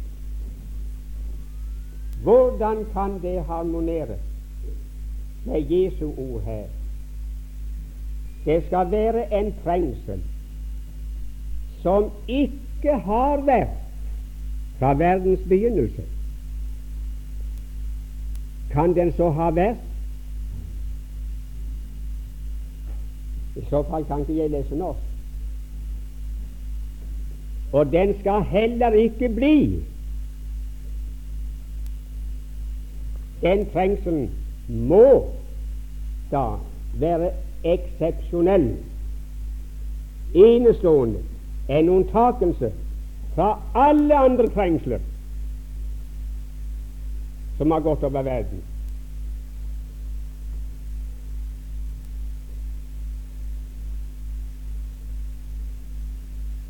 Hvordan kan det harmonere med Jesu ord her? Det skal være en trengsel som ikke har vært fra verdens begynnelse. Kan den så ha vært? I så fall kan ikke jeg lese norsk. Og den skal heller ikke bli. Den trengselen må da være eksepsjonell, enestående, en unntakelse fra alle andre trengsler som har gått over verden.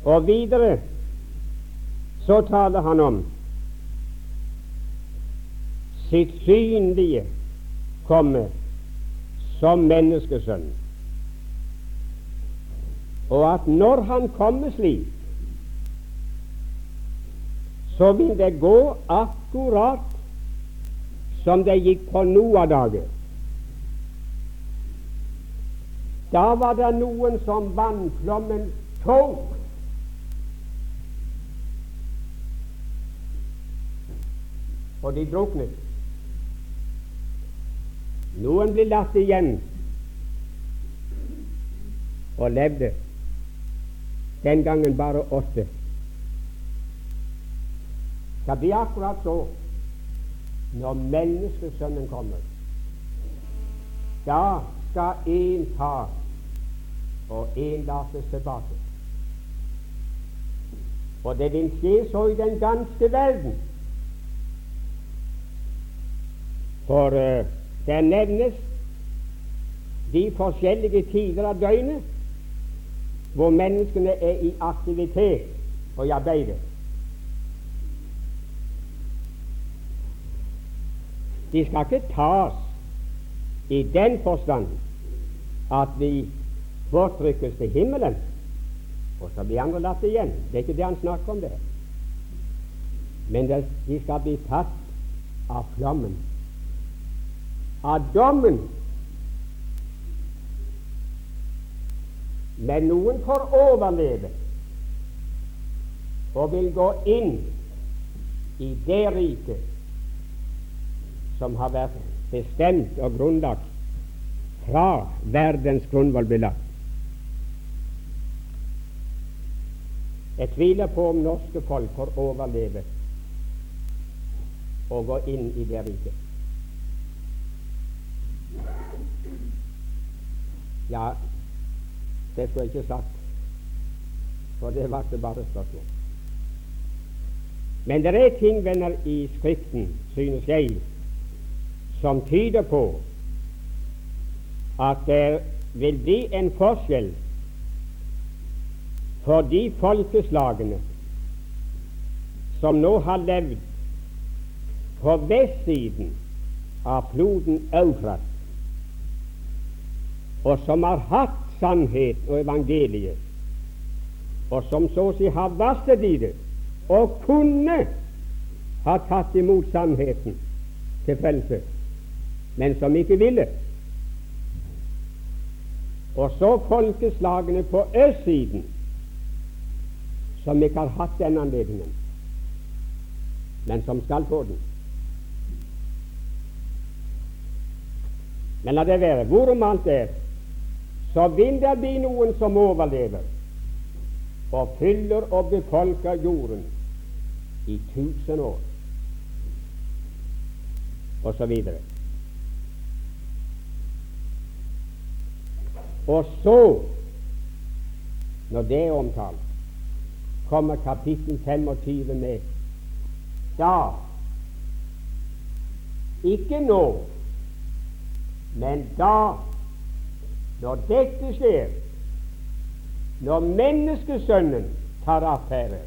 Og videre så taler han om sitt synlige komme som menneskesønn, og at når han kommer slik, så vil det gå akkurat som det gikk på Noah-dager. Da var det noen som vannflommen tok og de druknet. Noen ble latt igjen og levde. Den gangen bare åtte. Det blir akkurat så når Menneskesønnen kommer. Da skal én ta og én lates tilbake. Og det vil skje så i den ganske verden. For uh, der nevnes de forskjellige tider av døgnet hvor menneskene er i aktivitet og i arbeid. De skal ikke tas i den forstand at vi bortrykkes til himmelen, og så blir andre latt igjen. Det er ikke det han snakker om der. Men det, de skal bli tatt av flammen av dommen. Men noen får overleve og vil gå inn i det riket som har vært bestemt og grunnlagt fra verdens grunnvoll ble lagt. Jeg tviler på om norske folk får overleve og gå inn i det riket. Ja, det skulle jeg ikke sagt, for det var det bare spørsmål. Men det er ting, venner, i Skriften, synes jeg, som tyder på at det vil bli en forskjell for de folkeslagene som nå har levd på vestsiden av floden Eufrat, og som har hatt sannhet og evangeliet, og som så å si har vasset i det, og kunne ha tatt imot sannheten til frelse, men som ikke ville. Og så folkeslagene på østsiden, som ikke har hatt den anledningen, men som skal få den. Men la det være. Hvorom alt er, så vil det bli noen som overlever og fyller og befolker jorden i tusen år, og så videre. Og så, når det er omtalt, kommer kapittel 25 med da ikke nå, men da når dette skjer, når menneskesønnen tar affære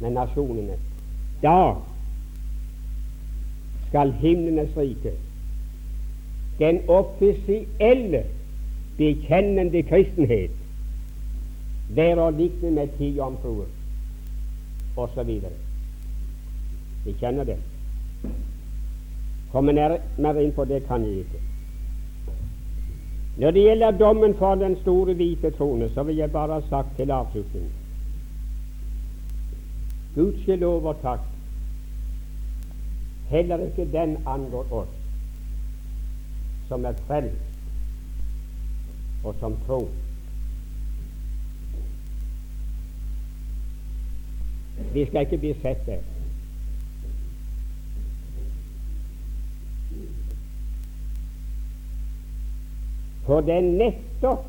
med nasjonene, da skal himlenes rike, den offisielle, bekjennende kristenhet, være å likne med ti jomfruer osv. Vi kjenner det. Kommer nærmere inn på det kan jeg ikke. Når det gjelder dommen for den store hvite trone, så vil jeg bare ha sagt til avslutning Gudskjelov og takk, heller ikke den angår oss som er frelst og som tror. Vi skal ikke bli sett der. For det er nettopp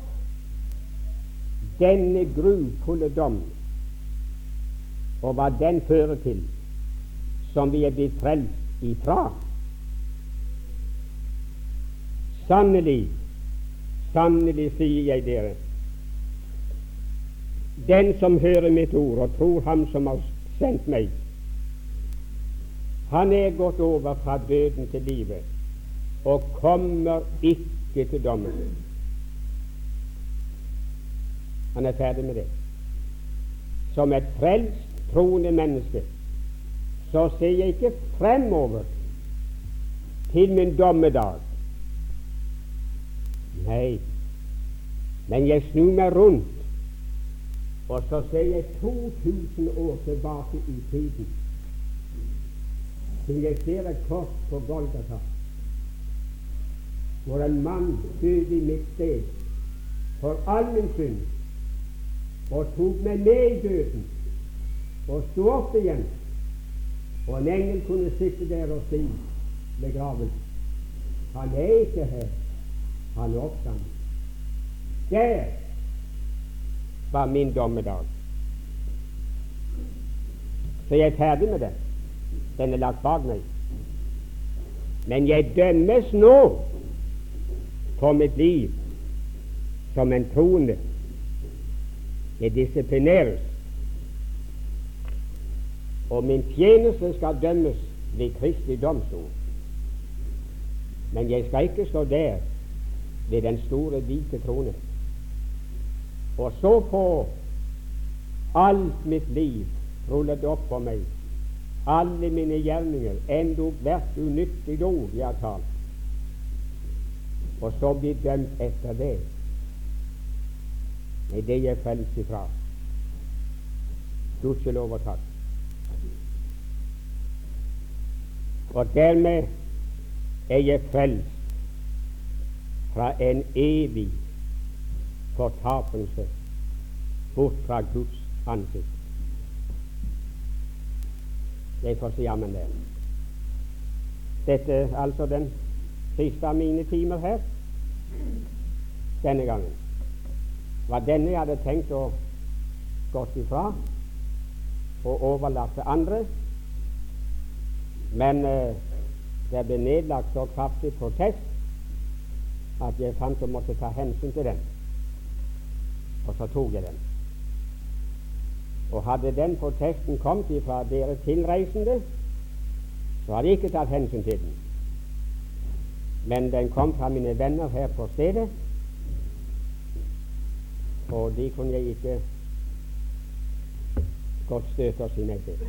denne grufulle dom og hva den fører til, som vi er blitt frelst ifra. Sannelig, sannelig sier jeg dere, den som hører mitt ord og tror Ham som har sendt meg, han er gått over fra døden til livet og kommer ikke ikke til dommen. Han er ferdig med det. Som et frelst, troende menneske så ser jeg ikke fremover til min dommedag. Nei, men jeg snur meg rundt, og så ser jeg 2000 år tilbake i tiden. Til jeg ser et kors på Golgata hvor en mann døde i mitt sted for all min synd, og tok meg med i døden, og sto opp igjen. Og en engel kunne sitte der og si ved graven Han er ikke her, han er oppstanden. Der var min dommedag. Så jeg er ferdig med det. Den er lagt bak meg. Men jeg dømmes nå for mitt liv som en troende. Jeg disiplineres, og min tjeneste skal dømmes ved Kristi domstol. Men jeg skal ikke stå der ved den store, hvite trone. Og så få alt mitt liv rullet opp for meg, alle mine gjerninger, endog hvert unyttig ord jeg har talt og så bli dømt etter det. Nei, det er jeg frelst ifra. Gudskjelov og takk. Og dermed er jeg frelst fra en evig fortapelse bort fra Guds ansikt. Jeg får si jammen det. Dette er altså den siste av mine timer her denne gangen. Var denne jeg hadde tenkt å gått ifra og overlatt andre. Men eh, det ble nedlagt så kraftig protest at jeg fant å måtte ta hensyn til den. Og så tok jeg den. Og hadde den protesten kommet fra dere tilreisende, så hadde jeg ikke tatt hensyn til den men den kom fra mine venner her på stedet, og de kunne jeg ikke godt støte og si nei til.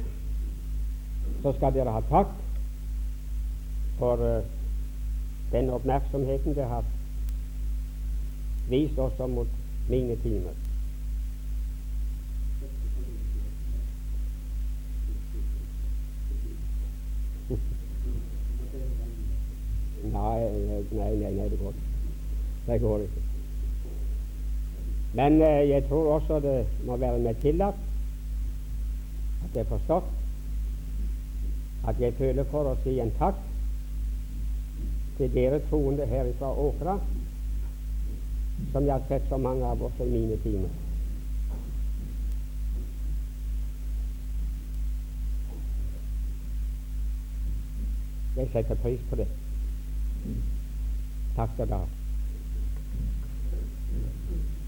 Så skal dere ha takk for uh, den oppmerksomheten dere har vist også mot mine timer. Nei, nei, nei, nei det, går. det går ikke. Men eh, jeg tror også det må være meg tillatt at jeg forstått at jeg føler for å si en takk til dere troende her fra Åkra, som jeg har sett så mange av også i mine timer. Jeg setter pris på det. Takk skal du ha.